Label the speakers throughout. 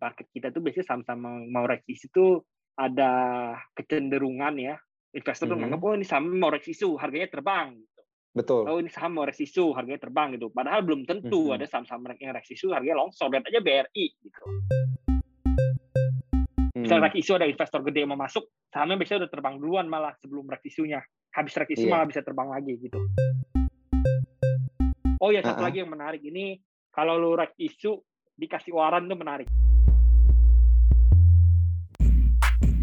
Speaker 1: market kita tuh biasanya saham-saham mau reaksi itu ada kecenderungan ya investor tuh
Speaker 2: Mhm.
Speaker 1: menganggap oh ini saham mau isu harganya terbang gitu.
Speaker 2: Betul.
Speaker 1: oh ini saham mau isu harganya terbang gitu padahal belum tentu
Speaker 2: Mhm.
Speaker 1: ada saham-saham yang isu harganya longsor lihat aja BRI gitu misalnya
Speaker 2: Hmm.
Speaker 1: reaksi isu ada investor gede yang mau masuk sahamnya biasanya udah terbang duluan malah sebelum reaksi isunya habis reaksi isu
Speaker 2: Iya.
Speaker 1: malah bisa terbang lagi gitu oh ya satu
Speaker 2: Uh-uh.
Speaker 1: lagi yang menarik ini kalau lu reaksi isu dikasih waran tuh menarik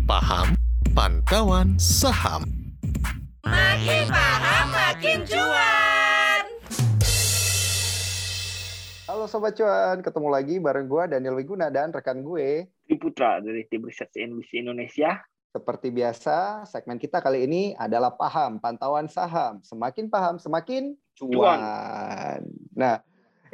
Speaker 3: Paham Pantauan Saham.
Speaker 4: Makin paham makin cuan.
Speaker 2: Halo Sobat Cuan, ketemu lagi bareng gue Daniel Wiguna dan rekan gue.
Speaker 1: Tri Putra dari tim riset CNBC Indonesia
Speaker 2: Seperti biasa, segmen kita kali ini adalah paham, pantauan saham. Semakin paham, semakin cuan.
Speaker 1: Cuan.
Speaker 2: Nah,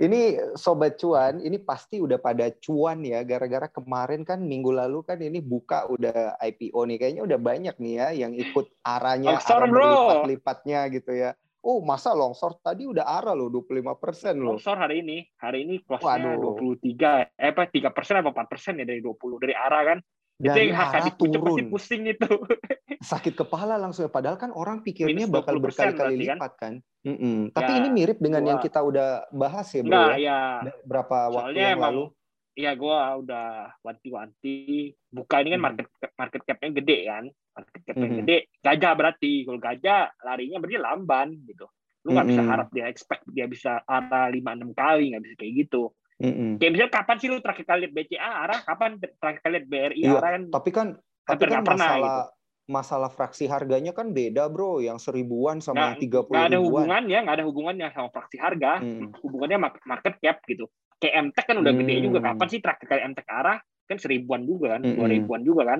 Speaker 2: ini Sobat Cuan, ini pasti udah pada cuan ya, gara-gara kemarin kan minggu lalu kan ini buka udah IPO nih. Kayaknya udah banyak nih ya yang ikut arahnya, arah
Speaker 1: bro.
Speaker 2: berlipat-lipatnya gitu ya. Oh, masa longsor tadi udah arah loh, 25% loh.
Speaker 1: longsor hari ini hari ini
Speaker 2: Waduh.
Speaker 1: close-nya 23 eh apa 3 persen apa 4 persen ya dari 20 dari arah kan itu
Speaker 2: Dari
Speaker 1: yang hak
Speaker 2: arah
Speaker 1: dipucuk pasti
Speaker 2: turun.
Speaker 1: pusing itu
Speaker 2: sakit kepala langsung ya. Padahal kan orang pikirnya
Speaker 1: Minus
Speaker 2: bakal
Speaker 1: 20%
Speaker 2: berkali-kali
Speaker 1: kan?
Speaker 2: lipat kan. Mm-mm. Tapi
Speaker 1: Ya,
Speaker 2: ini mirip dengan yang
Speaker 1: gua-
Speaker 2: kita udah bahas ya bro
Speaker 1: enggak
Speaker 2: ya.
Speaker 1: ya
Speaker 2: Berapa waktu
Speaker 1: soalnya
Speaker 2: yang
Speaker 1: emang
Speaker 2: lalu.
Speaker 1: ya gua udah wanti-wanti buka ini kan market market cap-nya gede kan market cap-nya
Speaker 2: Mhm.
Speaker 1: gede gajah berarti kalau gajah larinya berarti lamban gitu lu nggak bisa
Speaker 2: Mhm.
Speaker 1: harap dia expect dia bisa arah 5-6 kali nggak bisa kayak gitu
Speaker 2: Mm-mm.
Speaker 1: kayak misalnya kapan sih lu terakhir kali lihat BCA arah kapan terakhir kali lihat BRI
Speaker 2: Iya,
Speaker 1: arah kan
Speaker 2: Tapi kan tapi kan
Speaker 1: nggak pernah, gitu.
Speaker 2: masalah masalah fraksi harganya kan beda bro. Yang seribuan sama yang tiga
Speaker 1: nggak
Speaker 2: puluh
Speaker 1: ada
Speaker 2: ribuan.
Speaker 1: hubungannya nggak ada hubungannya sama fraksi harga
Speaker 2: Hmm.
Speaker 1: hubungannya mar- market cap gitu kayak MTEK kan udah gede
Speaker 2: Hmm.
Speaker 1: juga kapan sih terakhir kali MTEK arah kan seribuan juga kan dua ribuan juga kan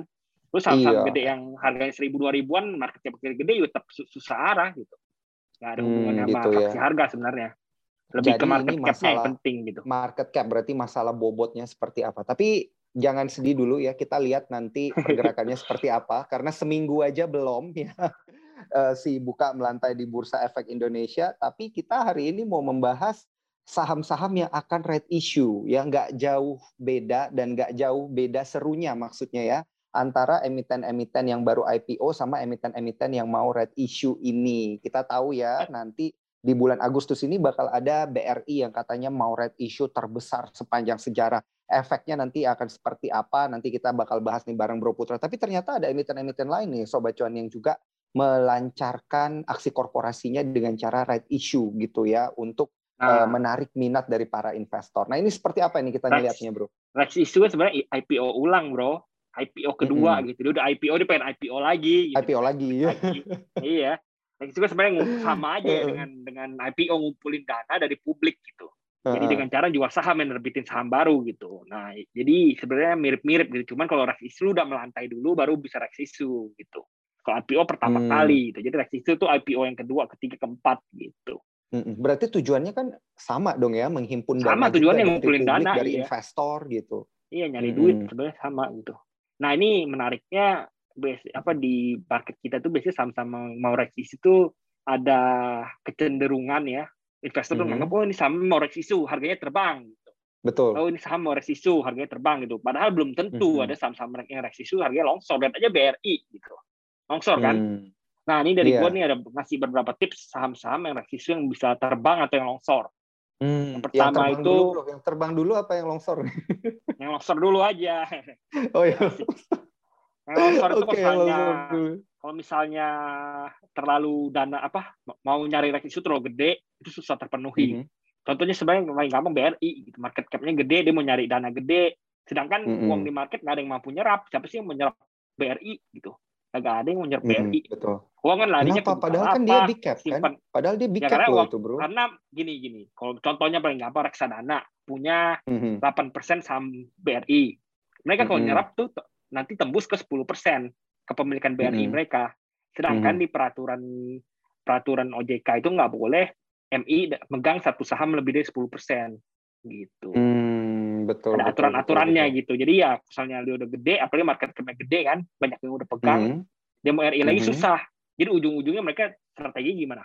Speaker 1: terus saham-saham
Speaker 2: Iya.
Speaker 1: gede yang harganya seribu dua ribuan market cap gede ya tetap su- susah arah gitu nggak ada
Speaker 2: Hmm,
Speaker 1: hubungannya sama
Speaker 2: gitu ya.
Speaker 1: fraksi harga sebenarnya lebih
Speaker 2: Jadi
Speaker 1: ke market
Speaker 2: ini
Speaker 1: cap-nya yang
Speaker 2: masalah-
Speaker 1: penting gitu
Speaker 2: market cap berarti masalah bobotnya seperti apa. Tapi jangan sedih dulu ya, kita lihat nanti pergerakannya seperti apa. Karena seminggu aja belum ya eh, si buka melantai di Bursa Efek Indonesia. Tapi kita hari ini mau membahas saham-saham yang akan red issue, yang nggak jauh beda dan nggak jauh beda serunya maksudnya ya antara emiten-emiten yang baru IPO sama emiten-emiten yang mau red issue ini. Kita tahu ya nanti di bulan Agustus ini bakal ada BRI yang katanya mau red issue terbesar sepanjang sejarah. Efeknya nanti akan seperti apa? Nanti kita bakal bahas nih bareng Bro Putra. Tapi ternyata ada emiten-emiten lain nih, Sobat Cuan yang juga melancarkan aksi korporasinya dengan cara red issue gitu ya untuk
Speaker 1: nah
Speaker 2: menarik minat dari para investor. Nah ini seperti apa ini kita
Speaker 1: Right.
Speaker 2: ngelihatnya Bro?
Speaker 1: Rex isu kan sebenarnya IPO ulang bro IPO kedua
Speaker 2: Mm-mm.
Speaker 1: gitu dia udah IPO dia pengen IPO lagi gitu.
Speaker 2: IPO lagi.
Speaker 1: iya. Yang itu kan sebenarnya sama aja ya
Speaker 2: Heeh.
Speaker 1: dengan dengan IPO ngumpulin dana dari publik gitu. Jadi dengan cara jual saham yang nerbitin saham baru gitu. Nah, jadi sebenarnya mirip-mirip gitu. Cuman kalau Rex Isu udah melantai dulu baru bisa Rex Isu gitu. Kalau IPO pertama
Speaker 2: Hmm.
Speaker 1: kali gitu. Jadi Rex Isu tuh IPO yang kedua, ketiga, keempat gitu.
Speaker 2: Berarti tujuannya kan sama dong ya, menghimpun
Speaker 1: Sama
Speaker 2: dana
Speaker 1: tujuannya
Speaker 2: juga
Speaker 1: ngumpulin dana,
Speaker 2: dari
Speaker 1: iya.
Speaker 2: investor gitu.
Speaker 1: Iya nyari
Speaker 2: Mm-mm.
Speaker 1: duit sebenarnya sama gitu. Nah ini menariknya base, apa di market kita tuh biasanya saham-saham mau Isu tuh ada kecenderungan ya investor tuh
Speaker 2: Mhm.
Speaker 1: menganggap oh ini saham mau Isu harganya terbang gitu.
Speaker 2: Betul.
Speaker 1: oh ini saham mau resisu harganya terbang gitu padahal belum tentu
Speaker 2: Mhm.
Speaker 1: ada saham-saham yang resisu harganya longsor lihat aja BRI gitu longsor kan
Speaker 2: Hmm.
Speaker 1: nah ini dari
Speaker 2: Iya.
Speaker 1: gua nih ada ngasih beberapa tips saham-saham yang resisu yang bisa terbang atau yang longsor
Speaker 2: Hmm,
Speaker 1: Yang pertama
Speaker 2: terbang
Speaker 1: itu-
Speaker 2: dulu, bro. yang terbang dulu apa yang longsor?
Speaker 1: yang longsor dulu aja
Speaker 2: oh iya.
Speaker 1: Longsor itu
Speaker 2: Oke,
Speaker 1: kalau
Speaker 2: yang
Speaker 1: misalnya
Speaker 2: dulu.
Speaker 1: kalau misalnya terlalu dana apa mau nyari terlalu gede itu susah terpenuhi
Speaker 2: Mhm.
Speaker 1: contohnya sebenarnya yang paling gampang BRI gitu market cap-nya gede dia mau nyari dana gede sedangkan
Speaker 2: Mm-mm.
Speaker 1: uang di market nggak ada yang mampu nyerap siapa sih yang mau nyerap BRI gitu nggak ada yang mau nyerap
Speaker 2: Mhm,
Speaker 1: BRI
Speaker 2: betul.
Speaker 1: uang kan larinya
Speaker 2: Kenapa? Padahal kan dia big cap kan? Padahal dia big
Speaker 1: Ya,
Speaker 2: cap
Speaker 1: karena
Speaker 2: loh
Speaker 1: uang-
Speaker 2: itu, bro.
Speaker 1: karena gini gini kalau contohnya paling gampang reksadana punya
Speaker 2: Mhm.
Speaker 1: 8% saham BRI mereka kalau
Speaker 2: Mm-mm.
Speaker 1: nyerap tuh nanti tembus ke 10% kepemilikan BRI
Speaker 2: Mm-mm.
Speaker 1: mereka sedangkan
Speaker 2: Mhm.
Speaker 1: di peraturan peraturan OJK itu nggak boleh MI megang satu saham lebih dari 10% gitu
Speaker 2: Hmm, betul.
Speaker 1: ada aturan-aturannya gitu. Jadi ya misalnya dia udah gede, apalagi market cap-nya gede kan, banyak yang udah pegang,
Speaker 2: Mhm.
Speaker 1: dia mau RI lagi
Speaker 2: Mhm.
Speaker 1: susah. Jadi ujung-ujungnya mereka strategi gimana?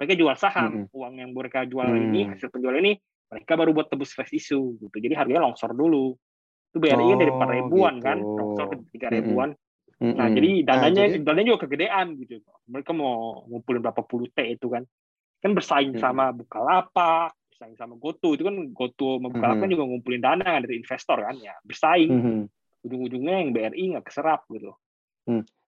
Speaker 1: Mereka jual saham,
Speaker 2: Mhm.
Speaker 1: uang yang mereka jual
Speaker 2: Hmm.
Speaker 1: ini, hasil penjual ini, mereka baru buat tebus fresh issue gitu. Jadi harganya longsor dulu. Itu BRI kan dari
Speaker 2: Oh,
Speaker 1: 4 ribuan
Speaker 2: gitu.
Speaker 1: kan, longsor ke 3
Speaker 2: Mm-mm.
Speaker 1: ribuan.
Speaker 2: Mm-mm.
Speaker 1: Nah, jadi dananya
Speaker 2: jadi-
Speaker 1: dananya juga kegedean gitu. Mereka mau ngumpulin berapa puluh T itu kan. Kan bersaing
Speaker 2: Mm-mm.
Speaker 1: sama Bukalapak, bersaing sama GoTo. Itu kan GoTo sama Bukalapak kan
Speaker 2: Mhm.
Speaker 1: juga ngumpulin dana kan dari investor kan ya. Bersaing.
Speaker 2: Mhm.
Speaker 1: Ujung-ujungnya yang BRI nggak keserap gitu.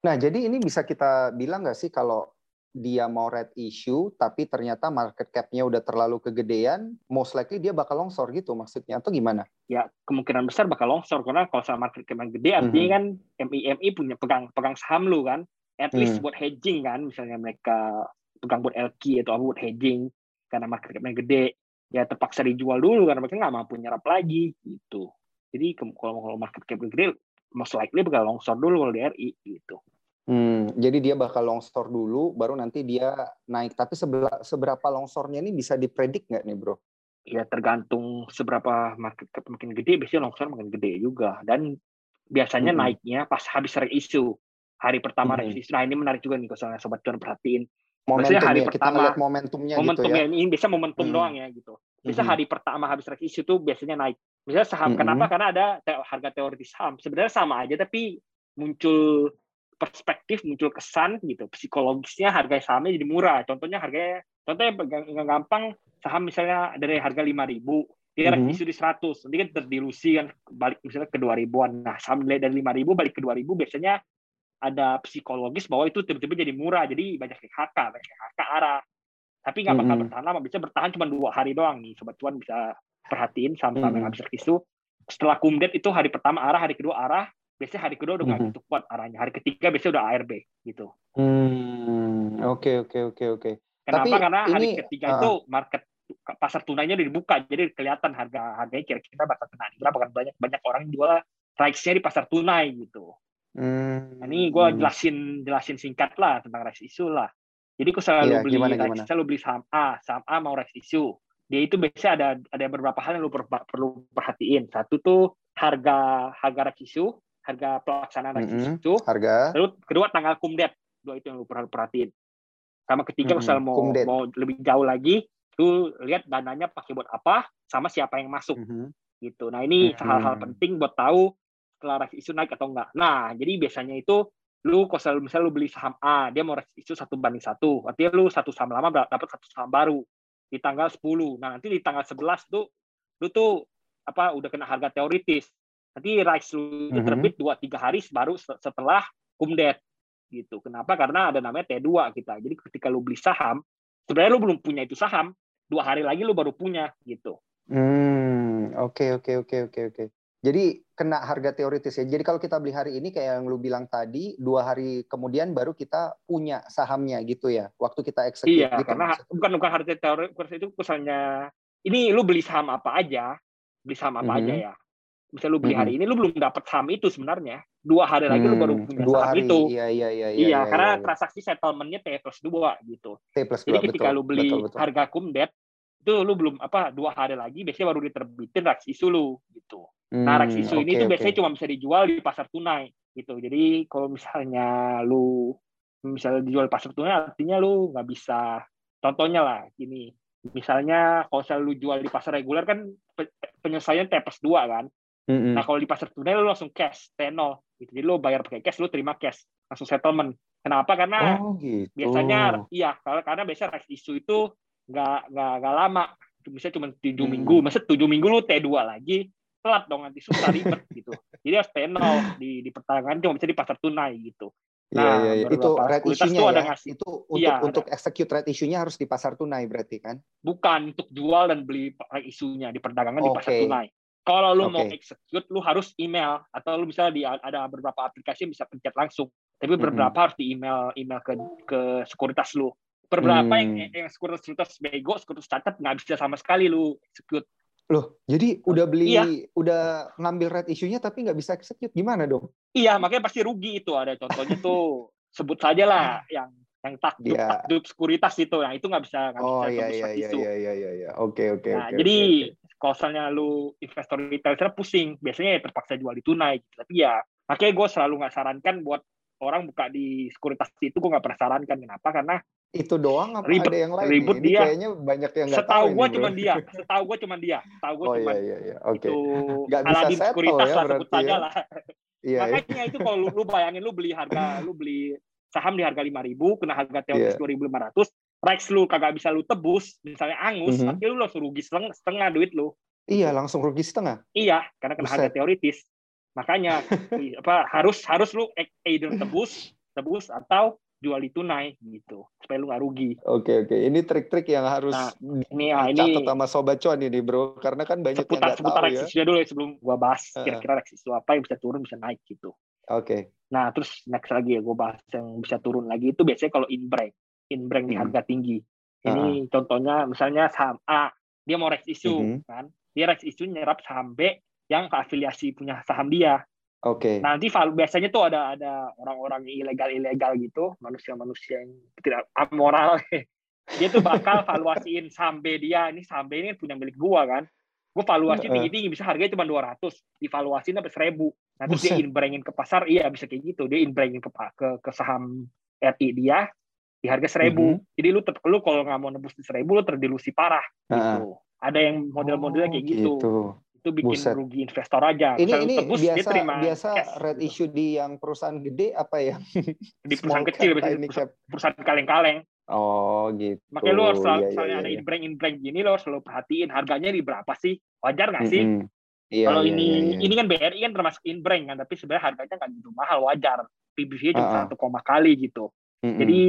Speaker 2: Nah, jadi ini bisa kita bilang nggak sih kalau dia mau red issue, tapi ternyata market cap-nya udah terlalu kegedean, most likely dia bakal longsor gitu maksudnya, atau gimana?
Speaker 1: Ya kemungkinan besar bakal longsor karena kalau sama market cap yang gede artinya kan MIMI punya pegang pegang saham lu kan. At least
Speaker 2: Hmm.
Speaker 1: buat hedging kan. Misalnya mereka pegang buat LQ atau apa buat hedging karena market cap-nya gede. Ya terpaksa dijual dulu karena mereka nggak mampu nyerap lagi gitu. Jadi kalau kalau market cap gede, most likely bakal longsor dulu kalau di RI gitu.
Speaker 2: Hmm, jadi dia bakal longsor dulu, baru nanti dia naik. Tapi sebela- seberapa longsornya ini bisa dipredik nggak nih, bro?
Speaker 1: Ya tergantung seberapa market cap makin gede, biasanya longsor makin gede juga. Dan biasanya
Speaker 2: Mhm.
Speaker 1: naiknya pas habis reg isu. Hari pertama reg isu. Nah ini menarik juga nih kalau sobat cuan perhatiin. Biasanya
Speaker 2: Momentum
Speaker 1: hari
Speaker 2: ya, kita
Speaker 1: pertama,
Speaker 2: ngeliat momentumnya gitu
Speaker 1: momentumnya
Speaker 2: ya.
Speaker 1: ini biasa momentum
Speaker 2: Mhm.
Speaker 1: doang ya gitu. Biasa
Speaker 2: Mhm.
Speaker 1: hari pertama habis reg isu tuh biasanya naik. Misalnya saham
Speaker 2: Mhm.
Speaker 1: kenapa? Karena ada te- harga teoritis saham. Sebenarnya sama aja tapi muncul perspektif, muncul kesan gitu. Psikologisnya harga sahamnya jadi murah. Contohnya harganya contohnya yang yang gampang saham misalnya dari harga 5.000 dia
Speaker 2: Mhm.
Speaker 1: isu di 100. Nanti kan terdilusi kan balik misalnya ke 2.000-an. Nah, saham nilai dari 5.000 balik ke 2.000 biasanya ada psikologis bahwa itu tiba-tiba jadi murah. Jadi banyak yang HK, banyak yang HK arah. Tapi nggak bakal
Speaker 2: Mhm.
Speaker 1: bertahan lama. Bisa bertahan cuma dua hari doang nih. Sobat Cuan bisa perhatiin saham-saham yang
Speaker 2: Mhm.
Speaker 1: habis reg isu. Setelah kumdet itu hari pertama arah, hari kedua arah. Biasanya hari kedua udah nggak
Speaker 2: Mhm.
Speaker 1: gitu kuat arahnya. Hari ketiga biasanya udah ARB gitu.
Speaker 2: Hmm, oke oke oke oke.
Speaker 1: Kenapa?
Speaker 2: Tapi
Speaker 1: Karena hari
Speaker 2: ini,
Speaker 1: ketiga
Speaker 2: uh,
Speaker 1: itu market pasar tunainya udah dibuka, jadi kelihatan harga harganya kira-kira bakal kena berapa kan banyak banyak orang jual rights-nya di pasar tunai gitu.
Speaker 2: Hmm,
Speaker 1: Nah, ini gue jelasin jelasin singkat lah tentang rights issue lah. Jadi kalau selalu
Speaker 2: Iya,
Speaker 1: beli
Speaker 2: gimana,
Speaker 1: rights,
Speaker 2: gimana?
Speaker 1: selalu beli saham A, saham A mau rights issue. Dia itu biasanya ada ada beberapa hal yang lu per- perlu perhatiin. Satu tuh harga harga rights issue, harga pelaksanaan rights
Speaker 2: Mm-mm.
Speaker 1: issue.
Speaker 2: harga.
Speaker 1: Lalu kedua tanggal kumdet, dua itu yang lu perlu perhatiin. Sama ketiga
Speaker 2: Mm-mm,
Speaker 1: kalau mau
Speaker 2: kumdet.
Speaker 1: mau lebih jauh lagi, lu lihat dananya pakai buat apa, sama siapa yang masuk
Speaker 2: Mhm.
Speaker 1: gitu. Nah ini
Speaker 2: Hmm.
Speaker 1: hal-hal penting buat tahu setelah rights issue naik atau enggak. Nah jadi biasanya itu lu kalau misalnya lu beli saham A, dia mau rights issue satu banding satu, artinya lu satu saham lama dapat satu saham baru di tanggal 10. Nah nanti di tanggal 11 tuh lu tuh apa udah kena harga teoritis. Nanti rights lu itu
Speaker 2: Mhm.
Speaker 1: terbit dua tiga hari baru se- setelah kumdet gitu. Kenapa? Karena ada namanya T2 kita. Jadi ketika lu beli saham, sebenarnya lu belum punya itu saham, dua hari lagi lu baru punya gitu.
Speaker 2: Hmm, oke oke oke oke oke. Jadi kena harga teoritis ya. Jadi kalau kita beli hari ini kayak yang lu bilang tadi, dua hari kemudian baru kita punya sahamnya gitu ya. Waktu kita execute
Speaker 1: Iya,
Speaker 2: gitu.
Speaker 1: karena
Speaker 2: maksudnya.
Speaker 1: bukan bukan harga teori itu misalnya ini lu beli saham apa aja, beli saham apa
Speaker 2: Mhm.
Speaker 1: aja ya. Misal lu beli hari ini, lu belum dapat saham itu sebenarnya. Dua hari lagi lu baru
Speaker 2: Hmm,
Speaker 1: punya
Speaker 2: dua
Speaker 1: saham
Speaker 2: hari.
Speaker 1: itu.
Speaker 2: Iya iya iya
Speaker 1: Iya, karena
Speaker 2: iya.
Speaker 1: transaksi settlement-nya T plus 2 gitu.
Speaker 2: T plus
Speaker 1: Jadi
Speaker 2: dua,
Speaker 1: ketika
Speaker 2: betul,
Speaker 1: lu beli
Speaker 2: betul, betul.
Speaker 1: harga kumdet, itu lu belum apa dua hari lagi biasanya baru diterbitin rights issue lu gitu. Nah,
Speaker 2: Hmm,
Speaker 1: issue ini
Speaker 2: oke,
Speaker 1: tuh
Speaker 2: oke.
Speaker 1: biasanya cuma bisa dijual di pasar tunai gitu. Jadi kalau misalnya lu misalnya dijual di pasar tunai artinya lu nggak bisa contohnya lah gini. Misalnya kalau misalnya lu jual di pasar reguler kan pe- penyelesaian T plus 2 kan.
Speaker 2: Mm-mm.
Speaker 1: Nah, kalau di pasar tunai lu langsung cash T0 gitu. Jadi lu bayar pakai cash, lu terima cash, langsung settlement. Kenapa? Karena
Speaker 2: oh gitu.
Speaker 1: biasanya iya karena karena biasanya rights issue itu nggak nggak nggak lama bisa cuma tujuh
Speaker 2: Hmm.
Speaker 1: minggu masa tujuh minggu lu T2 lagi telat dong nanti susah ribet gitu jadi harus T0 di di perdagangan cuma bisa di pasar tunai gitu
Speaker 2: Iya
Speaker 1: Nah,
Speaker 2: iya iya. Itu
Speaker 1: beberapa
Speaker 2: red
Speaker 1: ada
Speaker 2: ya.
Speaker 1: ngasih.
Speaker 2: Itu untuk
Speaker 1: Iya, ada.
Speaker 2: untuk execute red issue-nya harus di pasar tunai berarti kan?
Speaker 1: bukan untuk jual dan beli right isunya di perdagangan di pasar tunai kalau lu mau
Speaker 2: Oke.
Speaker 1: execute lu harus email atau lu bisa di ada beberapa aplikasi yang bisa pencet langsung tapi beberapa harus di email email ke ke sekuritas lu beberapa yang
Speaker 2: Hmm.
Speaker 1: yang sekuritas sekuritas bego sekuritas catat nggak bisa sama sekali lu execute
Speaker 2: Loh, jadi udah beli
Speaker 1: Iya.
Speaker 2: udah ngambil red issue-nya tapi nggak bisa execute gimana dong?
Speaker 1: iya makanya pasti rugi itu ada contohnya tuh sebut saja lah yang yang takjub
Speaker 2: Dia-
Speaker 1: takjub sekuritas itu yang itu nggak bisa nggak
Speaker 2: Oh
Speaker 1: bisa
Speaker 2: iya iya iya iya iya iya iya. Oke oke
Speaker 1: Nah,
Speaker 2: oke.
Speaker 1: jadi
Speaker 2: oke,
Speaker 1: kalau misalnya lu investor retail sebenarnya pusing, biasanya ya terpaksa jual di tunai. Gitu. Tapi ya, makanya gue selalu nggak sarankan buat orang buka di sekuritas itu gue nggak pernah sarankan. Kenapa? Karena
Speaker 2: Itu doang apa
Speaker 1: Ribet-
Speaker 2: ada yang lain? Ini
Speaker 1: dia.
Speaker 2: kayaknya banyak yang nggak tahu
Speaker 1: Setahu
Speaker 2: bro.
Speaker 1: cuman dia, setahu gua cuman dia, setahu gua
Speaker 2: Oh
Speaker 1: cuman
Speaker 2: iya iya iya. Oke.
Speaker 1: itu
Speaker 2: Nggak bisa
Speaker 1: Aladin
Speaker 2: settle
Speaker 1: sekuritas
Speaker 2: ya
Speaker 1: lah sebut
Speaker 2: berarti
Speaker 1: saja
Speaker 2: ya.
Speaker 1: lah.
Speaker 2: Iya. iya.
Speaker 1: Makanya itu kalau lu, lu bayangin lu beli harga, lu beli saham di harga 5.000, kena harga teoritis
Speaker 2: Iya.
Speaker 1: 2.500, Rex lu kagak bisa lu tebus, misalnya angus,
Speaker 2: Mhm.
Speaker 1: akhirnya lu langsung rugi setengah, setengah duit lu.
Speaker 2: Iya, langsung rugi setengah.
Speaker 1: Iya, karena kena harga teoritis. Makanya i- apa harus harus lu e- either tebus, tebus atau jual di tunai gitu supaya lu nggak rugi.
Speaker 2: Oke oke. Ini trik-trik yang harus
Speaker 1: Nah, Ini ah, ini
Speaker 2: sama sobat cuan ini, bro. Karena kan banyak yang
Speaker 1: seputar
Speaker 2: nggak
Speaker 1: seputar
Speaker 2: tahu ya.
Speaker 1: dulu ya sebelum gua bahas kira-kira issue apa yang bisa turun bisa naik gitu.
Speaker 2: Oke.
Speaker 1: Nah, terus next lagi ya gue bahas yang bisa turun lagi itu biasanya kalau inbrank, inbrank di
Speaker 2: Hmm.
Speaker 1: harga tinggi. Ini contohnya misalnya saham A, dia mau Rex issue
Speaker 2: Mhm.
Speaker 1: kan. Dia Rex issue nyerap saham B yang keafiliasi punya saham dia.
Speaker 2: Oke.
Speaker 1: Nah, nanti biasanya tuh ada ada orang-orang ilegal-ilegal gitu, manusia-manusia yang tidak amoral. dia tuh bakal valuasiin saham B dia. Ini saham B ini punya milik gua kan. Gue valuasi tinggi-tinggi, bisa harganya cuma 200, divaluasiin sampai 1000. Nah, terus dia
Speaker 2: Buset.
Speaker 1: inbrangin ke pasar, iya bisa kayak gitu. Dia inbrangin ke, ke, ke saham RI dia di harga 1000.
Speaker 2: Mhm.
Speaker 1: Jadi lu, ter- lu kalau nggak mau nebus di 1000, lu terdilusi parah. Gitu. Ada yang model-modelnya kayak gitu. Itu bikin
Speaker 2: Buset.
Speaker 1: rugi investor aja.
Speaker 2: Ini
Speaker 1: Misalnya lu
Speaker 2: ini
Speaker 1: tebus, dia
Speaker 2: biasa
Speaker 1: terima
Speaker 2: biasa
Speaker 1: cash,
Speaker 2: red
Speaker 1: gitu.
Speaker 2: issue di yang perusahaan gede apa ya?
Speaker 1: di perusahaan
Speaker 2: Small
Speaker 1: kecil biasanya perusahaan, kaleng-kaleng
Speaker 2: Oh gitu.
Speaker 1: makanya lu harus selalu
Speaker 2: Iya, iya,
Speaker 1: misalnya
Speaker 2: iya,
Speaker 1: ada inbreng inbreng gini lo harus selalu perhatiin harganya di berapa sih wajar nggak sih
Speaker 2: Mm-mm. Iya,
Speaker 1: kalau
Speaker 2: iya,
Speaker 1: ini
Speaker 2: iya, iya.
Speaker 1: ini kan BRI kan termasuk inbreng kan tapi sebenarnya harganya nggak gitu mahal wajar PBV-nya cuma satu koma kali gitu
Speaker 2: Mm-mm.
Speaker 1: jadi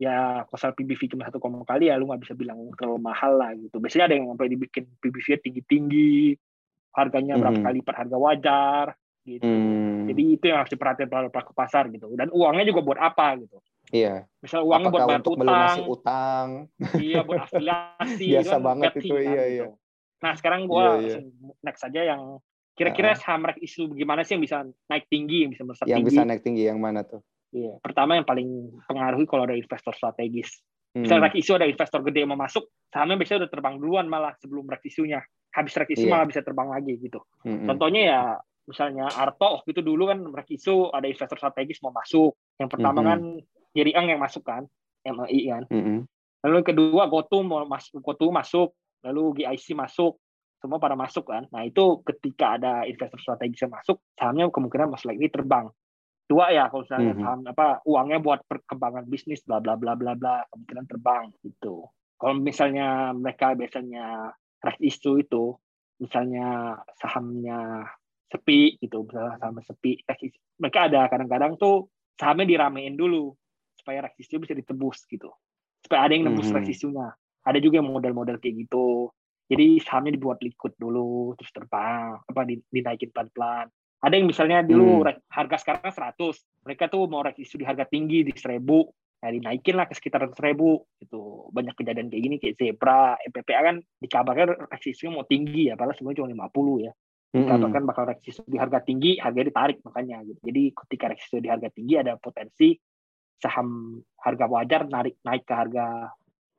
Speaker 1: ya kalau PBV cuma satu koma kali ya lu nggak bisa bilang terlalu mahal lah gitu biasanya ada yang sampai dibikin PBV-nya tinggi-tinggi harganya berapa
Speaker 2: Mhm.
Speaker 1: kali per harga wajar gitu
Speaker 2: Hmm,
Speaker 1: jadi itu yang harus diperhatiin pelaku pelaku pasar gitu dan uangnya juga buat apa gitu
Speaker 2: iya.
Speaker 1: misal uangnya buat
Speaker 2: Apakah
Speaker 1: bayar
Speaker 2: untuk
Speaker 1: utang
Speaker 2: melunasi utang?
Speaker 1: iya buat afiliasi
Speaker 2: Biasa
Speaker 1: kan
Speaker 2: banget itu,
Speaker 1: kan,
Speaker 2: iya, iya.
Speaker 1: gitu. nah sekarang gua
Speaker 2: Iya, iya.
Speaker 1: next aja yang kira-kira saham rek isu bagaimana sih yang bisa naik tinggi yang bisa melesat
Speaker 2: Yang
Speaker 1: tinggi
Speaker 2: bisa naik tinggi yang mana tuh?
Speaker 1: Iya. pertama yang paling pengaruhi kalau ada investor strategis
Speaker 2: Hmm.
Speaker 1: misal rek isu ada investor gede yang mau masuk sahamnya biasanya udah terbang duluan malah sebelum rek isunya habis rek isu
Speaker 2: Iya.
Speaker 1: malah bisa terbang lagi gitu
Speaker 2: Mm-mm.
Speaker 1: contohnya ya misalnya Arto waktu itu dulu kan rek isu ada investor strategis mau masuk yang pertama
Speaker 2: Mhm.
Speaker 1: kan Jerry Ang yang masuk kan MLI kan
Speaker 2: Mm-mm.
Speaker 1: Lalu yang kedua GoTo mau masuk, GoTo masuk, lalu GIC masuk, semua pada masuk kan. Nah itu ketika ada investor strategis yang masuk, sahamnya kemungkinan mas lagi terbang. Dua ya kalau misalnya
Speaker 2: Mhm.
Speaker 1: saham apa uangnya buat perkembangan bisnis bla bla bla bla bla kemungkinan terbang gitu. Kalau misalnya mereka biasanya red issue itu, misalnya sahamnya sepi gitu, misalnya saham sepi, mereka ada kadang-kadang tuh sahamnya diramein dulu supaya red issue bisa ditebus gitu supaya ada yang nembus
Speaker 2: Mhm.
Speaker 1: red issue-nya. Ada juga model-model kayak gitu. Jadi sahamnya dibuat liquid dulu, terus terbang, apa di- dinaikin pelan-pelan. Ada yang misalnya dulu
Speaker 2: Hmm.
Speaker 1: harga sekarang 100, mereka tuh mau rek issue di harga tinggi di 1000, nah dinaikin lah ke sekitar 1000 gitu. Banyak kejadian kayak gini kayak Zebra, MPPA kan dikabarkan rek issue mau tinggi ya, padahal semuanya cuma 50 ya.
Speaker 2: Mm-mm.
Speaker 1: Dikabarkan bakal rek issue di harga tinggi, harganya ditarik makanya gitu. Jadi ketika rek issue di harga tinggi ada potensi saham harga wajar narik naik ke harga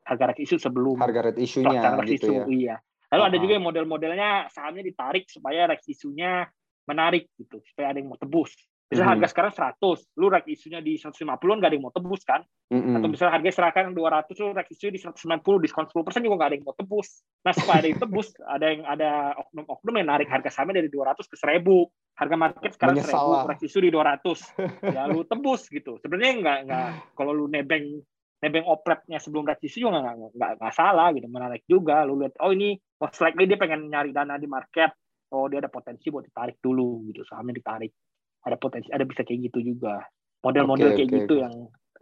Speaker 1: harga rek issue sebelum
Speaker 2: Harga issue-nya
Speaker 1: pelaksanaan rek
Speaker 2: gitu
Speaker 1: issue,
Speaker 2: ya.
Speaker 1: iya. Lalu ada
Speaker 2: Ah.
Speaker 1: juga yang model-modelnya sahamnya ditarik supaya rek isunya menarik gitu, supaya ada yang mau tebus. Misalnya
Speaker 2: Mhm.
Speaker 1: harga sekarang 100, lu rek isunya di 150 nggak ada yang mau tebus kan?
Speaker 2: Mm-mm.
Speaker 1: Atau misalnya harga serahkan 200, lu rek isunya di 190, diskon 10% juga nggak ada yang mau tebus. Nah supaya ada yang tebus, ada yang ada oknum-oknum yang narik harga sahamnya dari 200 ke 1000. Harga market sekarang
Speaker 2: Menyesal
Speaker 1: 1000,
Speaker 2: lah.
Speaker 1: rek isu di 200. ya lu tebus gitu. Sebenarnya nggak nggak kalau lu nebeng nebeng opletnya sebelum rek isu juga nggak nggak nggak salah gitu menarik juga lu lihat oh ini most likely dia pengen nyari dana di market oh dia ada potensi buat ditarik dulu gitu sahamnya ditarik. Ada potensi ada bisa kayak gitu juga. Model-model
Speaker 2: Oke,
Speaker 1: kayak
Speaker 2: oke,
Speaker 1: gitu yang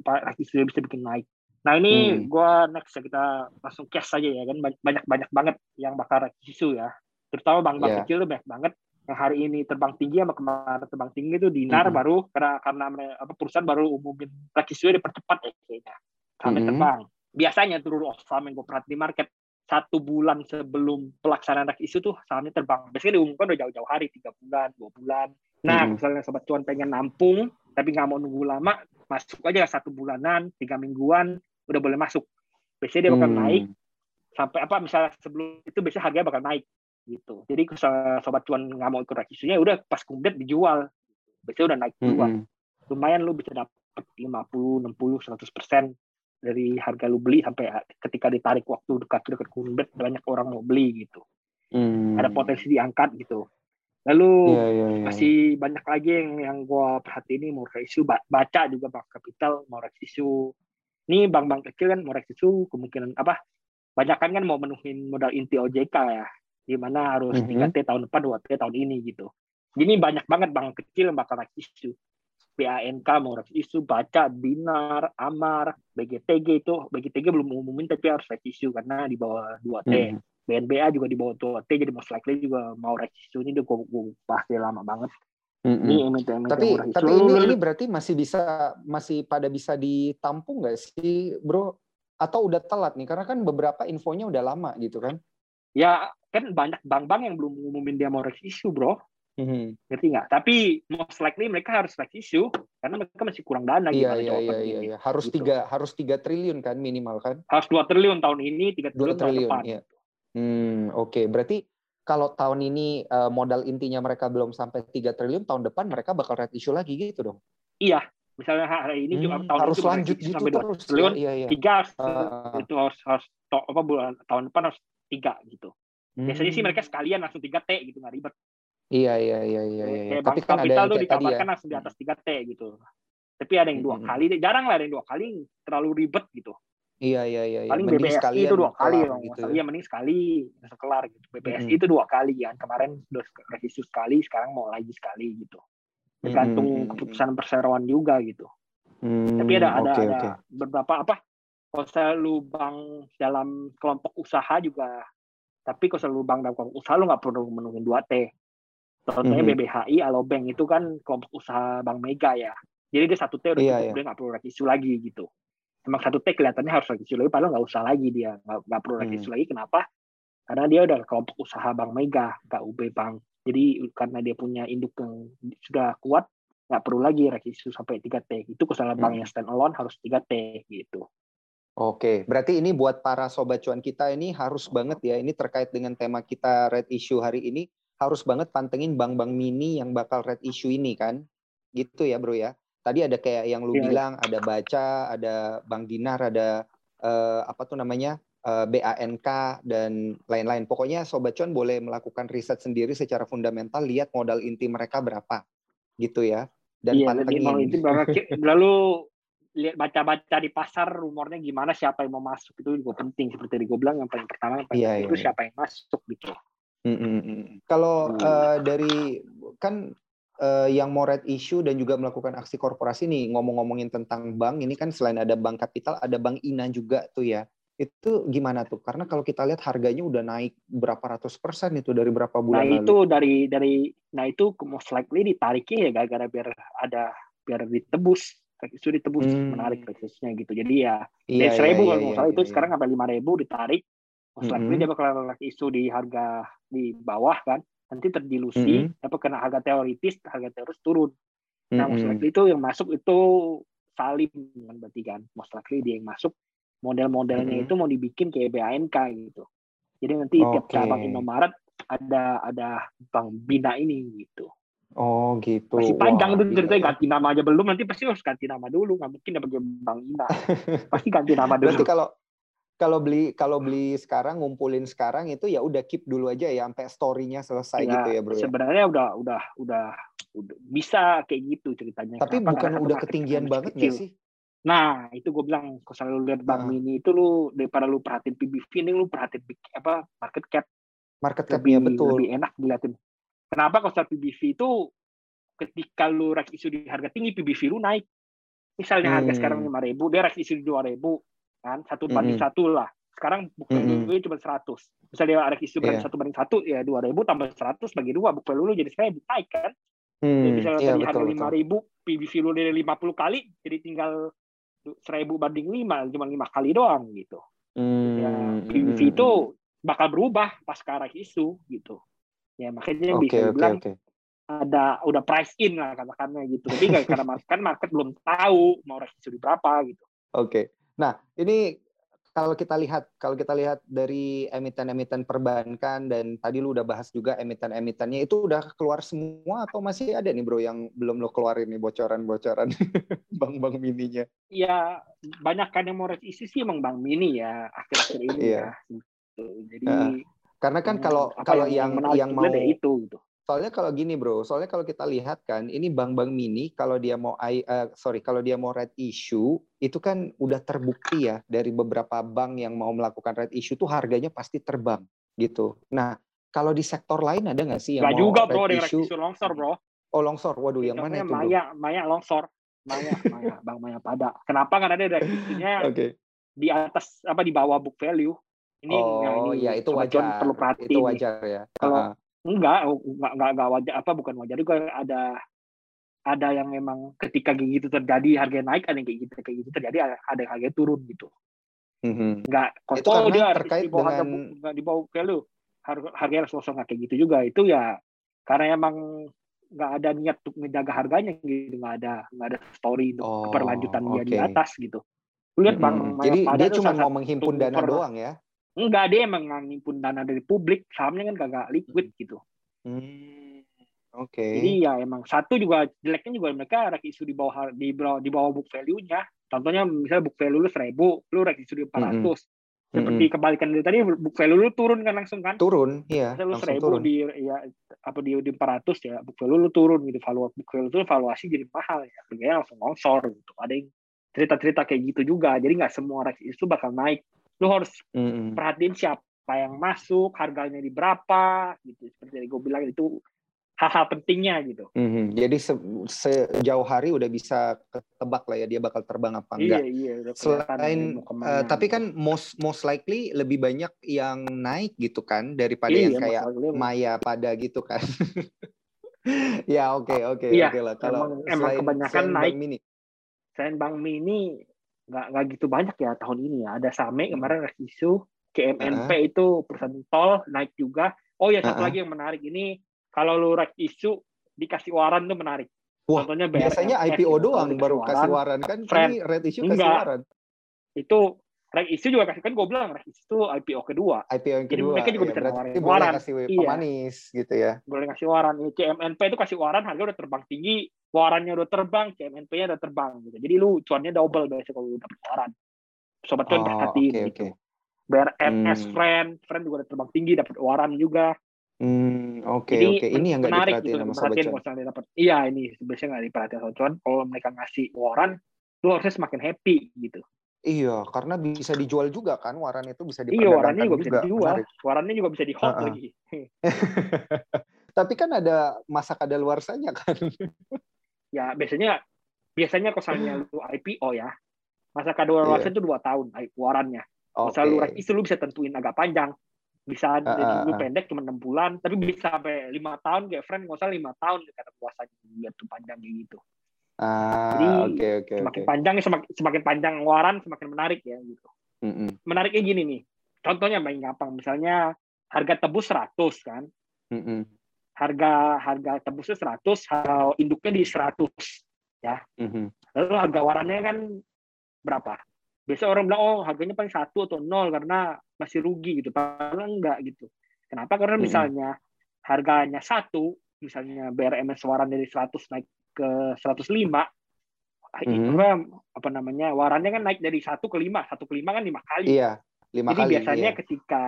Speaker 1: rek isu bisa bikin naik. Nah ini
Speaker 2: Hmm.
Speaker 1: gua next ya kita langsung cash saja ya kan? Banyak banyak banget yang bakal isu ya. Terutama bank-bank
Speaker 2: Iya.
Speaker 1: kecil tuh banyak banget. Yang hari ini terbang tinggi sama kemarin terbang tinggi itu dinar
Speaker 2: Mhm.
Speaker 1: baru karena karena apa perusahaan baru umumin rek isunya dipercepat ya kayaknya. Sampai
Speaker 2: Mhm.
Speaker 1: terbang. Biasanya turun of saham yang gue perhatiin di market satu bulan sebelum pelaksanaan rek isu tuh sahamnya terbang. Biasanya diumumkan udah jauh-jauh hari tiga bulan dua bulan. Nah
Speaker 2: Mhm.
Speaker 1: misalnya sobat cuan pengen nampung tapi nggak mau nunggu lama masuk aja satu bulanan tiga mingguan udah boleh masuk. Biasanya dia bakal
Speaker 2: Hmm.
Speaker 1: naik sampai apa misalnya sebelum itu biasanya harganya bakal naik gitu. Jadi kalau sobat cuan nggak mau ikut rek isunya udah pas kumplit dijual. Biasanya udah naik duluan.
Speaker 2: Mm-mm.
Speaker 1: lumayan lu bisa dapat 50, 60, 100 persen dari harga lu beli sampai ketika ditarik waktu dekat-dekat kunbet banyak orang mau beli gitu.
Speaker 2: Hmm.
Speaker 1: Ada potensi diangkat gitu. Lalu
Speaker 2: Iya, iya, iya.
Speaker 1: masih banyak lagi yang yang gua perhatiin nih mau isu baca juga bank kapital mau isu ini bank-bank kecil kan mau isu kemungkinan apa banyak kan kan mau menuhin modal inti OJK ya di mana harus
Speaker 2: Mhm.
Speaker 1: 3T tahun depan 2T tahun ini gitu jadi banyak banget bank kecil yang bakal isu BANK mau isu baca Binar Amar BGTG itu BGTG belum umumin tapi harus isu karena di bawah 2T
Speaker 2: Hmm.
Speaker 1: BNBA juga di bawah 2T jadi most likely juga mau isu ini udah gue, dia lama banget
Speaker 2: Mm-mm.
Speaker 1: ini emiten-emiten
Speaker 2: Tapi tapi
Speaker 1: isu.
Speaker 2: ini ini berarti masih bisa masih pada bisa ditampung nggak sih, Bro? Atau udah telat nih? Karena kan beberapa infonya udah lama gitu kan?
Speaker 1: ya kan banyak bank-bank yang belum ngumumin dia mau rights issue bro
Speaker 2: Mhm.
Speaker 1: ngerti nggak tapi most likely mereka harus rights issue karena mereka masih kurang dana
Speaker 2: Iya
Speaker 1: gimana
Speaker 2: iya
Speaker 1: jawaban
Speaker 2: iya
Speaker 1: ini.
Speaker 2: iya iya. Harus
Speaker 1: Gitu.
Speaker 2: tiga harus tiga triliun kan minimal kan?
Speaker 1: harus dua triliun tahun ini tiga
Speaker 2: Dua
Speaker 1: triliun, tahun
Speaker 2: triliun,
Speaker 1: depan
Speaker 2: iya. Hmm oke. Berarti kalau tahun ini eh, modal intinya mereka belum sampai 3 triliun, tahun depan mereka bakal red issue lagi gitu dong.
Speaker 1: iya misalnya hari ini juga
Speaker 2: Hmm,
Speaker 1: tahun
Speaker 2: harus
Speaker 1: cuma
Speaker 2: lanjut gitu
Speaker 1: sampai dua
Speaker 2: terus.
Speaker 1: triliun
Speaker 2: Ya, iya iya.
Speaker 1: tiga
Speaker 2: Ah.
Speaker 1: itu harus harus to- apa bulan tahun depan harus tiga gitu biasanya sih
Speaker 2: Hmm.
Speaker 1: mereka sekalian langsung tiga t gitu nggak ribet
Speaker 2: Iya iya iya iya iya.
Speaker 1: kayak
Speaker 2: Tapi
Speaker 1: bank
Speaker 2: kan ada
Speaker 1: kapital
Speaker 2: yang
Speaker 1: tuh
Speaker 2: tadi ya.
Speaker 1: dikabarkan langsung di atas tiga t gitu tapi ada yang dua
Speaker 2: Hmm.
Speaker 1: kali jarang lah ada yang dua kali terlalu ribet gitu
Speaker 2: Iya iya iya. iya.
Speaker 1: paling
Speaker 2: Mending sekalian
Speaker 1: itu dua kali
Speaker 2: kelar gitu.
Speaker 1: iya mending sekali kelar gitu BBSI
Speaker 2: Mm-mm.
Speaker 1: itu dua kali kan kemarin udah revisi sekali sekarang mau lagi sekali gitu tergantung
Speaker 2: Mm-mm.
Speaker 1: keputusan perseroan juga gitu
Speaker 2: Hmm,
Speaker 1: tapi ada ada
Speaker 2: oke,
Speaker 1: ada
Speaker 2: oke.
Speaker 1: beberapa apa kalau saya lu bank dalam kelompok usaha juga tapi kalau selalu bank dalam kelompok usaha lu nggak perlu menuhin 2 T contohnya
Speaker 2: Mhm.
Speaker 1: BBHI Alobank itu kan kelompok usaha bank mega ya jadi dia satu T udah
Speaker 2: Iya,
Speaker 1: cukup
Speaker 2: iya.
Speaker 1: dia nggak perlu revisi lagi gitu emang satu T kelihatannya harus revisi lagi padahal nggak usah lagi dia nggak perlu revisi
Speaker 2: Hmm.
Speaker 1: lagi kenapa karena dia udah kelompok usaha bank mega nggak UB bank jadi karena dia punya induk yang sudah kuat nggak perlu lagi revisi sampai 3 T itu kesalahan bank
Speaker 2: Hmm.
Speaker 1: yang stand alone harus 3 T gitu
Speaker 2: Oke, berarti ini buat para sobat cuan kita ini harus banget ya. Ini terkait dengan tema kita red issue hari ini harus banget pantengin bank-bank mini yang bakal red issue ini kan. Gitu ya, Bro ya. Tadi ada kayak yang lu
Speaker 1: Iya, iya.
Speaker 2: bilang ada Baca, ada Bank Dinar, ada eh, apa tuh namanya? eh, BANK dan lain-lain. Pokoknya sobat cuan boleh melakukan riset sendiri secara fundamental lihat modal inti mereka berapa. Gitu ya. Dan
Speaker 1: iya mau
Speaker 2: pantengin.
Speaker 1: itu ki- lalu lihat baca-baca di pasar rumornya gimana siapa yang mau masuk itu juga penting seperti tadi gue bilang yang paling pertama yang paling
Speaker 2: Iya,
Speaker 1: penting
Speaker 2: iya,
Speaker 1: itu
Speaker 2: iya.
Speaker 1: siapa yang masuk gitu
Speaker 2: Mm, mm, mm. Kalau
Speaker 1: Hmm.
Speaker 2: eh, dari kan eh, yang mau red issue dan juga melakukan aksi korporasi nih ngomong-ngomongin tentang bank ini kan selain ada bank kapital ada bank Ina juga tuh ya. Itu gimana tuh? Karena kalau kita lihat harganya udah naik berapa ratus persen itu dari berapa
Speaker 1: nah
Speaker 2: bulan lalu.
Speaker 1: itu dari dari nah itu most likely ditariknya ya gara-gara biar ada biar ditebus itu ditebus
Speaker 2: Hmm.
Speaker 1: menarik resistnya gitu jadi ya
Speaker 2: Iya,
Speaker 1: dari seribu
Speaker 2: iya,
Speaker 1: kalau
Speaker 2: iya,
Speaker 1: nggak salah
Speaker 2: iya,
Speaker 1: itu
Speaker 2: iya.
Speaker 1: sekarang sampai lima ribu ditarik most likely
Speaker 2: Mm-mm.
Speaker 1: dia bakal isu di harga di bawah kan nanti terdilusi
Speaker 2: Mm-mm.
Speaker 1: tapi kena harga teoritis harga teoritis turun Nah, most
Speaker 2: Mm-mm.
Speaker 1: likely itu yang masuk itu Salim kan berarti kan. Most likely dia yang masuk model-modelnya
Speaker 2: Mhm.
Speaker 1: itu mau dibikin kayak BANK gitu. Jadi nanti tiap
Speaker 2: Oke.
Speaker 1: cabang Indomaret ada ada Bank Bina ini gitu.
Speaker 2: Oh gitu.
Speaker 1: Masih panjang
Speaker 2: Wah,
Speaker 1: tuh ceritanya
Speaker 2: ya.
Speaker 1: ganti nama aja belum nanti pasti harus ganti nama dulu nggak mungkin dapat Bank Bina. pasti ganti nama dulu.
Speaker 2: Berarti kalau kalau beli kalau beli sekarang ngumpulin sekarang itu ya udah keep dulu aja ya sampai story-nya selesai
Speaker 1: Ya,
Speaker 2: gitu ya, Bro ya.
Speaker 1: Sebenarnya udah udah udah udah bisa kayak gitu ceritanya.
Speaker 2: Tapi
Speaker 1: Kenapa?
Speaker 2: bukan
Speaker 1: Karena
Speaker 2: udah ketinggian banget
Speaker 1: kecil.
Speaker 2: sih?
Speaker 1: Nah, itu gue bilang, kalau selalu lihat bank
Speaker 2: Heeh.
Speaker 1: mini itu lu daripada lu perhatiin PBV ini lu perhatiin big- apa market cap
Speaker 2: Market
Speaker 1: lebih
Speaker 2: cap-nya betul.
Speaker 1: lebih enak dilihatin. Kenapa kalau PBV itu ketika lu isu di harga tinggi PBV lu naik. Misalnya harga
Speaker 2: Hmm.
Speaker 1: sekarang 5.000, dia rek isu di 2.000 kan, satu banding
Speaker 2: Mm-mm.
Speaker 1: satu lah. Sekarang value
Speaker 2: Mm-mm.
Speaker 1: gue cuma 100. Misalnya dia rek isu
Speaker 2: Iya.
Speaker 1: satu banding satu ya 2.000 tambah 100 bagi dua book value lu jadi 1000 naik kan.
Speaker 2: Hmm,
Speaker 1: Jadi misalnya
Speaker 2: iya
Speaker 1: tadi harga lima ribu, PBV lu dari 50 kali, jadi tinggal seribu banding lima, cuma lima kali doang gitu. Ya,
Speaker 2: Hmm,
Speaker 1: PBV
Speaker 2: hmm,
Speaker 1: itu bakal berubah pas ke arah isu gitu. Ya makanya
Speaker 2: Oke
Speaker 1: bisa
Speaker 2: oke
Speaker 1: dibilang
Speaker 2: oke.
Speaker 1: ada udah price in lah katakannya gitu. Tapi nggak karena market, kan market belum tahu mau isu di berapa gitu.
Speaker 2: Oke. Nah, ini kalau kita lihat kalau kita lihat dari emiten-emiten perbankan dan tadi lu udah bahas juga emiten-emitennya itu udah keluar semua atau masih ada nih bro yang belum lo keluarin nih bocoran-bocoran bank-bank mininya?
Speaker 1: Ya banyak kan yang mau isi sih emang bank mini ya akhir-akhir ini
Speaker 2: Iya.
Speaker 1: ya. Gitu. Jadi
Speaker 2: Nah, Karena kan
Speaker 1: hmm,
Speaker 2: kalau kalau yang yang
Speaker 1: juga
Speaker 2: mau
Speaker 1: itu gitu.
Speaker 2: Soalnya kalau gini bro, soalnya kalau kita lihat kan, ini bank-bank mini kalau dia mau eh, sorry kalau dia mau red issue itu kan udah terbukti ya dari beberapa bank yang mau melakukan red issue tuh harganya pasti terbang gitu. Nah kalau di sektor lain ada nggak sih yang
Speaker 1: Gak
Speaker 2: mau
Speaker 1: juga
Speaker 2: red
Speaker 1: bro, yang
Speaker 2: issue?
Speaker 1: longsor bro.
Speaker 2: Oh longsor, waduh yang mana itu bro?
Speaker 1: Maya, Maya longsor. Maya, Maya, Bang Maya pada. Kenapa kan ada dari isunya
Speaker 2: Oke.
Speaker 1: di atas apa di bawah book value? Ini ya
Speaker 2: Oh
Speaker 1: ini
Speaker 2: ya itu wajar,
Speaker 1: perlu perhatiin.
Speaker 2: itu wajar ya.
Speaker 1: Kalau
Speaker 2: Ah, ah.
Speaker 1: Enggak, enggak, enggak, enggak wajar apa bukan wajar juga ada ada yang memang ketika kayak gitu terjadi harga naik ada yang kayak gitu kayak gitu terjadi ada ada yang harga turun gitu
Speaker 2: Mhm.
Speaker 1: enggak
Speaker 2: karena
Speaker 1: dia
Speaker 2: terkait
Speaker 1: di bawah harga
Speaker 2: dengan-
Speaker 1: book- enggak di bawah value harga harga harus kosong kayak gitu juga itu ya karena emang nggak ada niat untuk menjaga harganya gitu nggak ada nggak ada story untuk
Speaker 2: Oh,
Speaker 1: keberlanjutan dia di atas gitu lihat bang
Speaker 2: Mhm.
Speaker 1: Maya
Speaker 2: Jadi dia cuma mau menghimpun dana doang ya?
Speaker 1: Enggak dia emang ngimpun dana dari publik sahamnya kan kagak liquid gitu
Speaker 2: Hmm, Oke.
Speaker 1: Jadi ya emang satu juga jeleknya juga mereka rek isu di bawah di bawah di bawah book value-nya. Contohnya misalnya book value lu 1000, lu rek isu di 400. Seperti kebalikan dari tadi book value lu turun kan langsung kan?
Speaker 2: turun, iya,
Speaker 1: Misalnya lu 1000
Speaker 2: turun.
Speaker 1: di ya apa di di 400 ya book value lu turun gitu. Valuasi book value itu valuasi jadi mahal ya. Harganya langsung longsor gitu. Ada yang cerita-cerita kayak gitu juga. Jadi nggak semua rek isu bakal naik. Lu harus
Speaker 2: Mm-mm.
Speaker 1: perhatiin siapa yang masuk, harganya di berapa gitu. Seperti yang gue bilang itu hal-hal pentingnya gitu.
Speaker 2: Mhm. Jadi se- sejauh hari udah bisa ketebak lah ya dia bakal terbang apa enggak.
Speaker 1: Iya iya. udah
Speaker 2: Selain, eh, tapi
Speaker 1: gitu.
Speaker 2: kan most most likely lebih banyak yang naik gitu kan daripada
Speaker 1: Iya,
Speaker 2: yang kayak
Speaker 1: masalahnya
Speaker 2: Maya pada gitu kan. ya oke oke
Speaker 1: Iya,
Speaker 2: oke lah. Kalau
Speaker 1: emang- emang
Speaker 2: selain,
Speaker 1: kebanyakan
Speaker 2: selain
Speaker 1: naik.
Speaker 2: Mini.
Speaker 1: selain Bank Mini nggak nggak gitu banyak ya tahun ini ya. Ada Same kemarin ada isu, CMNP itu perusahaan tol naik juga. Oh ya satu
Speaker 2: Uh-uh.
Speaker 1: lagi yang menarik ini kalau lu rek isu dikasih waran tuh menarik.
Speaker 2: Wah,
Speaker 1: Contohnya
Speaker 2: Biasanya
Speaker 1: BRMS
Speaker 2: IPO doang baru kasih waran kan
Speaker 1: friend.
Speaker 2: ini red issue kasih
Speaker 1: Enggak.
Speaker 2: waran.
Speaker 1: Itu rek isu juga kasih kan gue bilang rek isu itu IPO kedua.
Speaker 2: IPO yang
Speaker 1: Jadi
Speaker 2: kedua.
Speaker 1: mereka juga
Speaker 2: ya,
Speaker 1: bisa nawarin
Speaker 2: boleh
Speaker 1: waran.
Speaker 2: kasih
Speaker 1: Iya.
Speaker 2: pemanis gitu ya.
Speaker 1: boleh ngasih waran. Ini CMNP itu kasih waran harga udah terbang tinggi, warannya udah terbang, CMNP-nya udah terbang gitu. Jadi lu cuannya double biasanya kalau lu dapet waran. Sobat cuan
Speaker 2: Oh,
Speaker 1: perhatiin
Speaker 2: oke,
Speaker 1: gitu.
Speaker 2: oke.
Speaker 1: BRMS
Speaker 2: Hmm.
Speaker 1: friend, friend juga udah terbang tinggi dapat waran juga.
Speaker 2: Hmm, oke
Speaker 1: Jadi
Speaker 2: oke. Ini yang nggak
Speaker 1: menarik
Speaker 2: diperhatiin
Speaker 1: gitu,
Speaker 2: sama sobat cuan.
Speaker 1: dapat. Iya ini biasanya nggak diperhatiin sama cuan. Kalau mereka ngasih waran, lu harusnya semakin happy gitu.
Speaker 2: Iya, karena bisa dijual juga kan waran itu bisa
Speaker 1: Iya
Speaker 2: diperdagangkan
Speaker 1: warannya juga bisa dijual,
Speaker 2: Menarik.
Speaker 1: warannya juga bisa di hold
Speaker 2: Ha-ha.
Speaker 1: lagi.
Speaker 2: Tapi kan ada masa kadaluarsanya kan.
Speaker 1: ya biasanya biasanya misalnya lu IPO ya, masa
Speaker 2: Iya.
Speaker 1: itu dua tahun warannya.
Speaker 2: Oke.
Speaker 1: Misal lu isu lu bisa tentuin agak panjang. Bisa
Speaker 2: ah,
Speaker 1: dulu
Speaker 2: ah.
Speaker 1: pendek cuma enam bulan, tapi bisa sampai lima tahun kayak friend nggak usah lima tahun kata puasanya biar tuh panjang kayak gitu.
Speaker 2: Ah,
Speaker 1: Jadi,
Speaker 2: oke oke
Speaker 1: Semakin
Speaker 2: oke.
Speaker 1: panjang semakin, semakin panjang waran semakin menarik ya gitu.
Speaker 2: Mm-mm,
Speaker 1: Menariknya gini nih. Contohnya paling gampang misalnya harga tebus 100 kan.
Speaker 2: mm-mm,
Speaker 1: Harga harga tebusnya 100, harga induknya di 100.
Speaker 2: mhm.
Speaker 1: Lalu harga warannya kan berapa? Biasa orang bilang oh harganya paling satu atau nol karena masih rugi gitu. Padahal enggak gitu. Kenapa? Karena misalnya harganya satu, misalnya BRMS waran dari 100 naik ke 105,
Speaker 2: Mhm.
Speaker 1: apa, apa namanya warannya kan naik dari satu ke lima, satu ke lima kan lima kali.
Speaker 2: Iya, lima
Speaker 1: Jadi
Speaker 2: kali.
Speaker 1: biasanya
Speaker 2: iya.
Speaker 1: ketika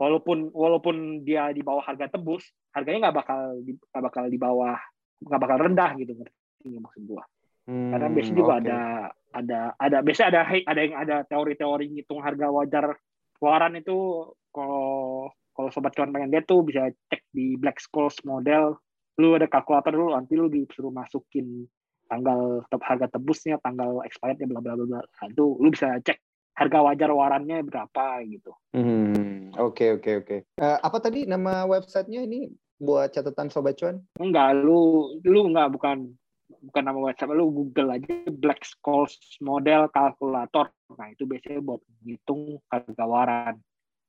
Speaker 1: walaupun walaupun dia di bawah harga tebus, harganya nggak bakal nggak bakal di bawah nggak bakal rendah gitu ngerti maksud gua. Karena
Speaker 2: Hmm,
Speaker 1: biasanya juga ada ada ada biasanya ada ada yang ada teori-teori ngitung harga wajar waran itu kalau kalau sobat cuan pengen dia tuh bisa cek di Black Scholes model lu ada kalkulator dulu nanti lu disuruh masukin tanggal te- harga tebusnya tanggal expirednya bla bla bla Nah, itu lu bisa cek harga wajar warannya berapa gitu
Speaker 2: Hmm, oke oke oke. Eh, apa tadi nama websitenya ini buat catatan sobat cuan?
Speaker 1: enggak lu lu enggak bukan bukan nama WhatsApp lu Google aja Black Scholes model kalkulator nah itu biasanya buat ngitung harga waran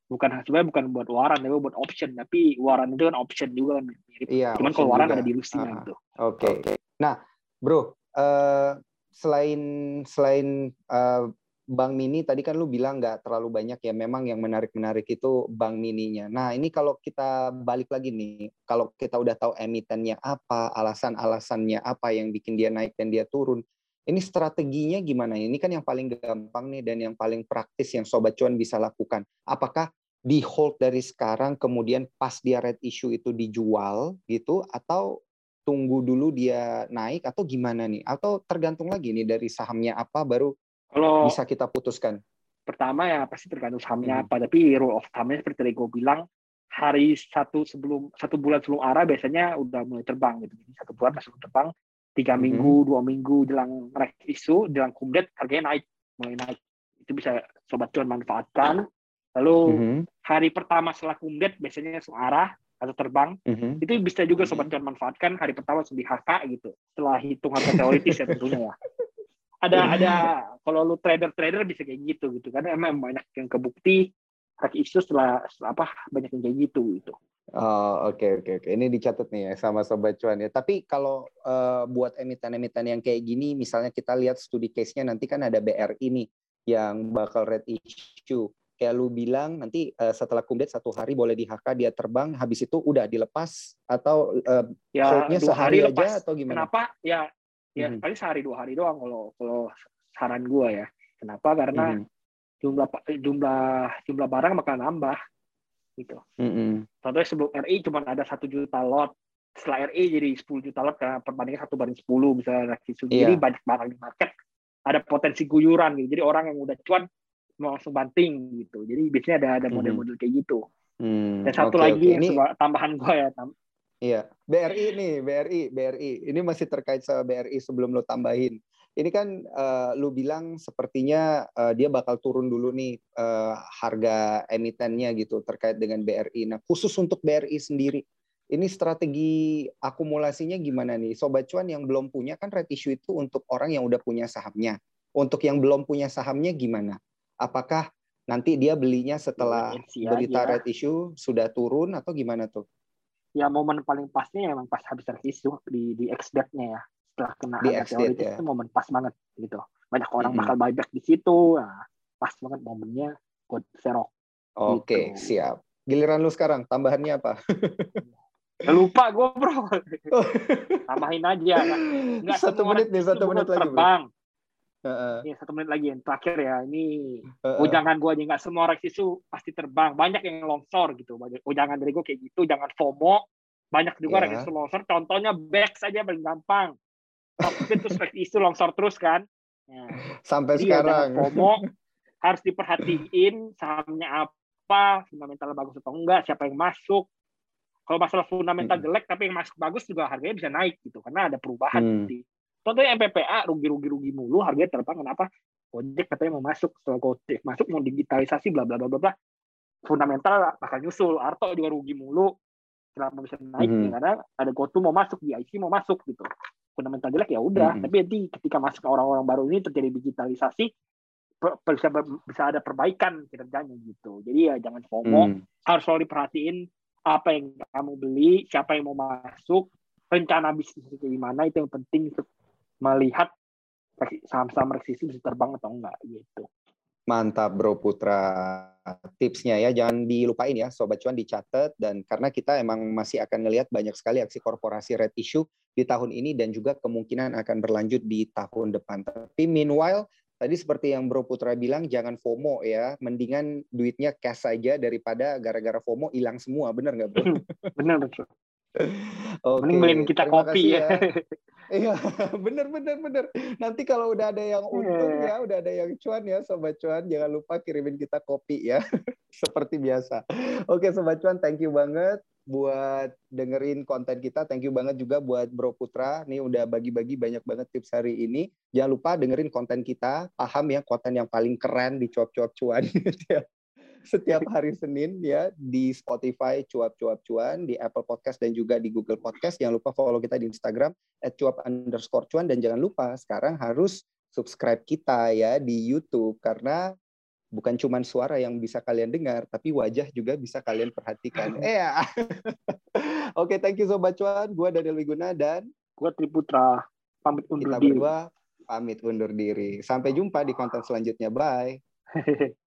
Speaker 1: bukan sebenarnya bukan buat waran tapi buat option tapi waran itu kan option juga kan mirip
Speaker 2: Iya.
Speaker 1: cuman kalau waran
Speaker 2: juga.
Speaker 1: ada di Lusinya
Speaker 2: Ah,
Speaker 1: gitu
Speaker 2: Oke. Nah, bro, eh, selain selain eh, Bank Mini tadi kan lu bilang nggak terlalu banyak ya. Memang yang menarik-menarik itu Bank Mininya. Nah ini kalau kita balik lagi nih, kalau kita udah tahu emitennya apa, alasan-alasannya apa yang bikin dia naik dan dia turun, ini strateginya gimana? Ini kan yang paling gampang nih dan yang paling praktis yang Sobat Cuan bisa lakukan. Apakah di hold dari sekarang kemudian pas dia red issue itu dijual gitu atau tunggu dulu dia naik atau gimana nih? Atau tergantung lagi nih dari sahamnya apa baru kalau bisa kita putuskan?
Speaker 1: Pertama ya pasti tergantung sahamnya hmm. apa. Tapi rule of thumb seperti tadi gue bilang hari satu sebelum satu bulan sebelum arah biasanya udah mulai terbang gitu. Jadi satu bulan langsung terbang tiga hmm. minggu dua minggu jelang rek isu jelang kumdet harganya naik mulai naik itu bisa sobat cuan manfaatkan lalu hmm. hari pertama setelah kumdet biasanya arah atau terbang mm-hmm. itu bisa juga sobat cuan manfaatkan hari pertama di HK gitu setelah hitung harga teoritis ya tentunya ya ada ada kalau lu trader trader bisa kayak gitu gitu karena emang banyak yang kebukti hak isu setelah, setelah apa banyak yang kayak gitu gitu
Speaker 2: Oh oke okay, oke okay, oke okay. ini dicatat nih ya sama sobat cuan ya. Tapi kalau uh, buat emiten-emiten yang kayak gini, misalnya kita lihat studi case-nya nanti kan ada BRI nih yang bakal red issue kayak lu bilang nanti uh, setelah kumdet satu hari boleh di HK dia terbang habis itu udah dilepas atau uh,
Speaker 1: ya dua sehari hari lepas. aja atau gimana? Kenapa? Ya ya hmm. paling sehari dua hari doang kalau kalau saran gua ya. Kenapa? Karena hmm. jumlah jumlah jumlah barang bakal nambah gitu. Hmm. Contohnya sebelum RI cuma ada satu juta lot, setelah RI jadi 10 juta lot karena perbandingan satu banding 10 misalnya. Yeah. Jadi banyak barang di market ada potensi guyuran gitu. Jadi orang yang udah cuan langsung banting gitu. Jadi biasanya ada ada hmm. model-model kayak gitu. Hmm, Dan satu okay, lagi okay. Ini... tambahan gue ya. Tam
Speaker 2: iya, BRI nih, BRI, BRI. Ini masih terkait sama BRI sebelum lo tambahin. Ini kan uh, lu bilang sepertinya uh, dia bakal turun dulu nih uh, harga emitennya gitu terkait dengan BRI. Nah, khusus untuk BRI sendiri, ini strategi akumulasinya gimana nih? Sobat cuan yang belum punya kan red issue itu untuk orang yang udah punya sahamnya. Untuk yang belum punya sahamnya gimana? Apakah nanti dia belinya setelah ya, berita red issue sudah turun atau gimana tuh?
Speaker 1: Ya momen paling pasnya emang pas habis red issue di di X nya ya setelah kena
Speaker 2: di harga teoritis ya.
Speaker 1: itu momen pas banget gitu. Banyak orang mm -hmm. bakal buyback di situ, nah, pas banget momennya buat serok.
Speaker 2: Oke okay, gitu. siap. Giliran lu sekarang tambahannya apa?
Speaker 1: Ya, lupa gue bro. Tambahin aja.
Speaker 2: Nggak satu menit nih, satu menit lagi.
Speaker 1: Terbang. Bro. Uh, ini satu menit lagi yang terakhir ya. Ini uh, uh. ujangan gue aja nggak semua orang itu pasti terbang. Banyak yang longsor gitu. Ujangan dari gue kayak gitu. Jangan FOMO. Banyak juga yeah. isu longsor. Contohnya back saja paling gampang. Tapi terus isu longsor terus kan.
Speaker 2: Ya. Sampai Jadi ya, sekarang.
Speaker 1: FOMO harus diperhatiin sahamnya apa, fundamental bagus atau enggak, siapa yang masuk. Kalau masalah fundamental hmm. jelek tapi yang masuk bagus juga harganya bisa naik gitu karena ada perubahan hmm. di Contohnya MPPA rugi-rugi-rugi mulu, harganya terbang kenapa? Gojek katanya mau masuk, setelah Gojek masuk mau digitalisasi bla bla bla bla bla. Fundamental bakal nyusul, Arto juga rugi mulu. Kenapa bisa naik? Hmm. Karena ada GoTo mau masuk, di IC mau masuk gitu. Fundamental jelek ya udah, hmm. tapi nanti ketika masuk orang-orang baru ini terjadi digitalisasi bisa bisa ada perbaikan kinerjanya gitu. Jadi ya jangan FOMO, hmm. harus selalu diperhatiin apa yang kamu beli, siapa yang mau masuk, rencana bisnis itu gimana itu yang penting melihat saham-saham resisi bisa terbang atau enggak gitu.
Speaker 2: Mantap Bro Putra. Tipsnya ya jangan dilupain ya Sobat Cuan dicatat dan karena kita emang masih akan ngelihat banyak sekali aksi korporasi red issue di tahun ini dan juga kemungkinan akan berlanjut di tahun depan. Tapi meanwhile tadi seperti yang Bro Putra bilang jangan FOMO ya, mendingan duitnya cash saja daripada gara-gara FOMO hilang semua, benar nggak Bro?
Speaker 1: benar betul. Oke. Mending beliin kita Terima kopi ya. ya.
Speaker 2: Iya, bener bener bener. Nanti kalau udah ada yang untung yeah. ya, udah ada yang cuan ya, sobat cuan, jangan lupa kirimin kita kopi ya, seperti biasa. Oke, sobat cuan, thank you banget buat dengerin konten kita. Thank you banget juga buat Bro Putra. Nih udah bagi-bagi banyak banget tips hari ini. Jangan lupa dengerin konten kita. Paham ya konten yang paling keren di cuap-cuap cuan. setiap hari Senin ya di Spotify cuap-cuap cuan, di Apple Podcast dan juga di Google Podcast. Jangan lupa follow kita di Instagram cuap underscore cuan dan jangan lupa sekarang harus subscribe kita ya di YouTube karena bukan cuma suara yang bisa kalian dengar, tapi wajah juga bisa kalian perhatikan. Eh ya. Oke, okay, thank you sobat cuan. Gua Daniel Wiguna dan
Speaker 1: gua Triputra. Pamit undur
Speaker 2: kita berdua pamit undur diri. Sampai jumpa di konten selanjutnya. Bye.